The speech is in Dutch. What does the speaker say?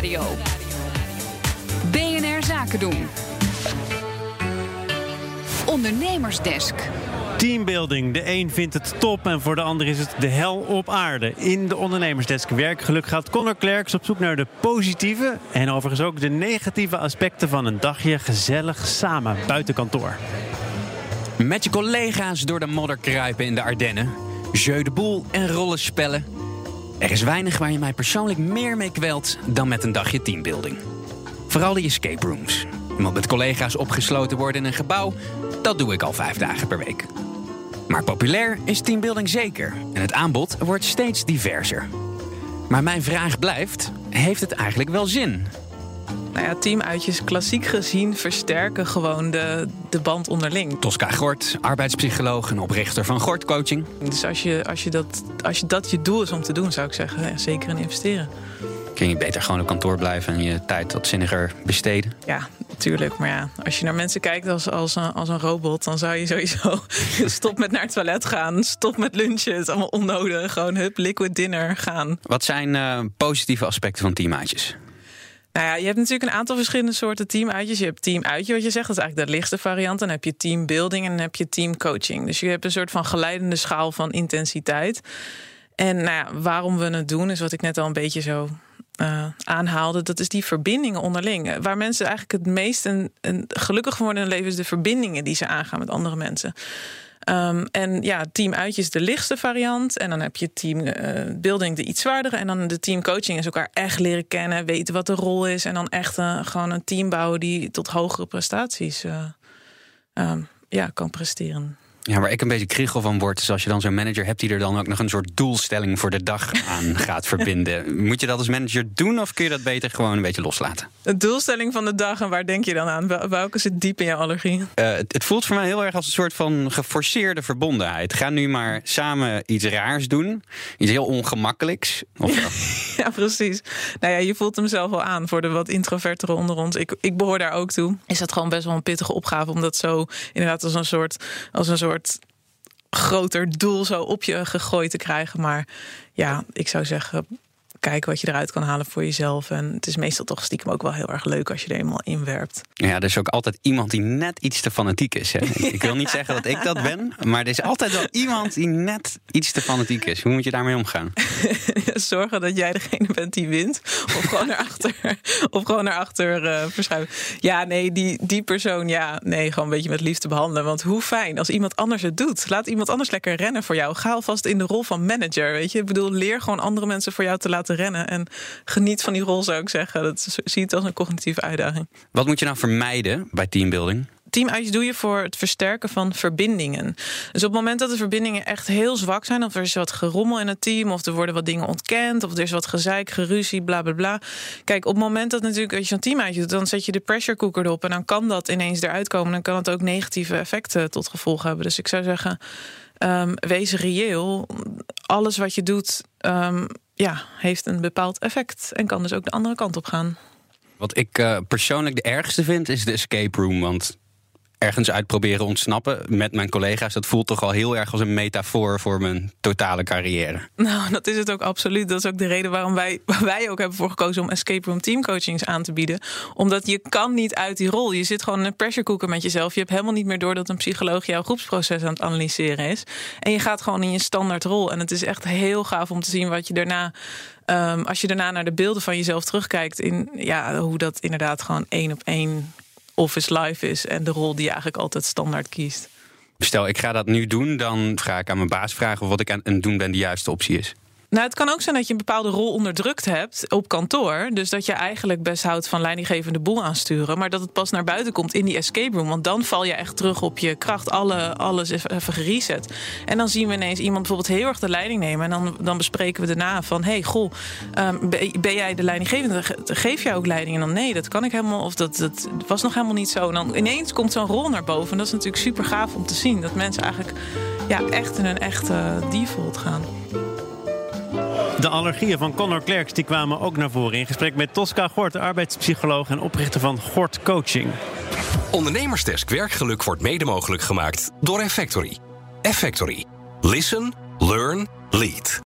Nieuwsradio. BNR Zaken doen. Ondernemersdesk. Teambuilding. De een vindt het top en voor de ander is het de hel op aarde. In de ondernemersdesk werkgeluk gaat Connor Klerks op zoek naar de positieve en overigens ook de negatieve aspecten van een dagje gezellig samen buiten kantoor. Met je collega's door de modder kruipen in de Ardennen. Jeu de boel en rollenspellen. Er is weinig waar je mij persoonlijk meer mee kwelt dan met een dagje teambuilding. Vooral de escape rooms. Want met collega's opgesloten worden in een gebouw, dat doe ik al vijf dagen per week. Maar populair is teambuilding zeker en het aanbod wordt steeds diverser. Maar mijn vraag blijft: heeft het eigenlijk wel zin? Nou ja, teamuitjes klassiek gezien versterken gewoon de, de band onderling. Tosca Gort, arbeidspsycholoog en oprichter van Gort Coaching. Dus als, je, als, je dat, als je dat je doel is om te doen, zou ik zeggen, ja, zeker in investeren. Kun je beter gewoon op kantoor blijven en je tijd wat zinniger besteden? Ja, natuurlijk. Maar ja, als je naar mensen kijkt als, als, een, als een robot, dan zou je sowieso stop met naar het toilet gaan, stop met lunchen. Het is allemaal onnodig. Gewoon hup, liquid dinner gaan. Wat zijn uh, positieve aspecten van teamuitjes? Nou ja, je hebt natuurlijk een aantal verschillende soorten teamuitjes. Je hebt teamuitje, wat je zegt, dat is eigenlijk de lichtste variant. Dan heb je teambuilding en dan heb je teamcoaching. Dus je hebt een soort van geleidende schaal van intensiteit. En nou ja, waarom we het doen, is wat ik net al een beetje zo uh, aanhaalde, dat is die verbindingen onderling. Waar mensen eigenlijk het meest en, gelukkig worden in hun leven, is de verbindingen die ze aangaan met andere mensen. Um, en ja, teamuitje is de lichtste variant. En dan heb je teambuilding, uh, de iets zwaardere. En dan de teamcoaching is elkaar echt leren kennen, weten wat de rol is. En dan echt uh, gewoon een team bouwen die tot hogere prestaties uh, um, ja, kan presteren. Ja, waar ik een beetje kriegel van word, is als je dan zo'n manager hebt die er dan ook nog een soort doelstelling voor de dag aan gaat verbinden. Moet je dat als manager doen of kun je dat beter gewoon een beetje loslaten? De doelstelling van de dag en waar denk je dan aan? Welke zit diep in je allergie? Uh, het, het, voelt voor mij heel erg als een soort van geforceerde verbondenheid. Ga nu maar samen iets raars doen, iets heel ongemakkelijks. Of ja, precies. Nou ja, je voelt hem zelf wel aan voor de wat introvertere onder ons. Ik, ik behoor daar ook toe. Is dat gewoon best wel een pittige opgave om dat zo inderdaad als een soort, als een soort groter doel zo op je gegooid te krijgen. Maar ja, ik zou zeggen, kijken wat je eruit kan halen voor jezelf. En het is meestal toch stiekem ook wel heel erg leuk als je er eenmaal inwerpt. Ja, er is ook altijd iemand die net iets te fanatiek is. Hè? Ik wil niet zeggen dat ik dat ben, maar er is altijd wel iemand die net iets te fanatiek is. Hoe moet je daarmee omgaan? Zorgen dat jij degene bent die wint. Of gewoon naar achter, of gewoon naar achter uh, verschuiven. Ja, nee, die, die persoon, ja, nee, gewoon een beetje met liefde behandelen. Want hoe fijn als iemand anders het doet. Laat iemand anders lekker rennen voor jou. Ga alvast in de rol van manager. Weet je, ik bedoel, leer gewoon andere mensen voor jou te laten rennen. En geniet van die rol, zou ik zeggen. Dat zie het als een cognitieve uitdaging. Wat moet je nou vermijden bij teambuilding? teamuitjes doe je voor het versterken van verbindingen. Dus op het moment dat de verbindingen echt heel zwak zijn, of er is wat gerommel in het team, of er worden wat dingen ontkend, of er is wat gezeik, geruzie, bla bla bla. Kijk, op het moment dat natuurlijk als je zo'n teamuitje doet, dan zet je de pressure cooker erop en dan kan dat ineens eruit komen. Dan kan het ook negatieve effecten tot gevolg hebben. Dus ik zou zeggen, um, wees reëel. Alles wat je doet, um, ja, heeft een bepaald effect en kan dus ook de andere kant op gaan. Wat ik uh, persoonlijk de ergste vind, is de escape room. Want ergens uit proberen ontsnappen met mijn collega's. Dat voelt toch al heel erg als een metafoor voor mijn totale carrière. Nou, dat is het ook absoluut. Dat is ook de reden waarom wij, wij ook hebben voor gekozen om escape room teamcoachings aan te bieden. Omdat je kan niet uit die rol. Je zit gewoon in een pressure cooker met jezelf. Je hebt helemaal niet meer door dat een psycholoog jouw groepsproces aan het analyseren is. En je gaat gewoon in je standaard rol. En het is echt heel gaaf om te zien wat je daarna Um, als je daarna naar de beelden van jezelf terugkijkt, in ja, hoe dat inderdaad gewoon één op één Office Live is en de rol die je eigenlijk altijd standaard kiest. Stel, ik ga dat nu doen, dan ga ik aan mijn baas vragen of wat ik aan het doen ben de juiste optie is. Nou, het kan ook zijn dat je een bepaalde rol onderdrukt hebt op kantoor. Dus dat je eigenlijk best houdt van leidinggevende boel aansturen. Maar dat het pas naar buiten komt in die escape room. Want dan val je echt terug op je kracht. Alle, alles is even gereset. En dan zien we ineens iemand bijvoorbeeld heel erg de leiding nemen. En dan, dan bespreken we daarna van... hey, goh, um, ben jij de leidinggevende? Geef jij ook leiding? En dan nee, dat kan ik helemaal. Of dat, dat was nog helemaal niet zo. En dan ineens komt zo'n rol naar boven. En dat is natuurlijk super gaaf om te zien. Dat mensen eigenlijk ja, echt in een echte default gaan. De allergieën van Connor Klerks die kwamen ook naar voren in gesprek met Tosca Gort, arbeidspsycholoog en oprichter van Gort Coaching. Ondernemersdesk werkgeluk wordt mede mogelijk gemaakt door Effectory. Effectory. Listen, learn, lead.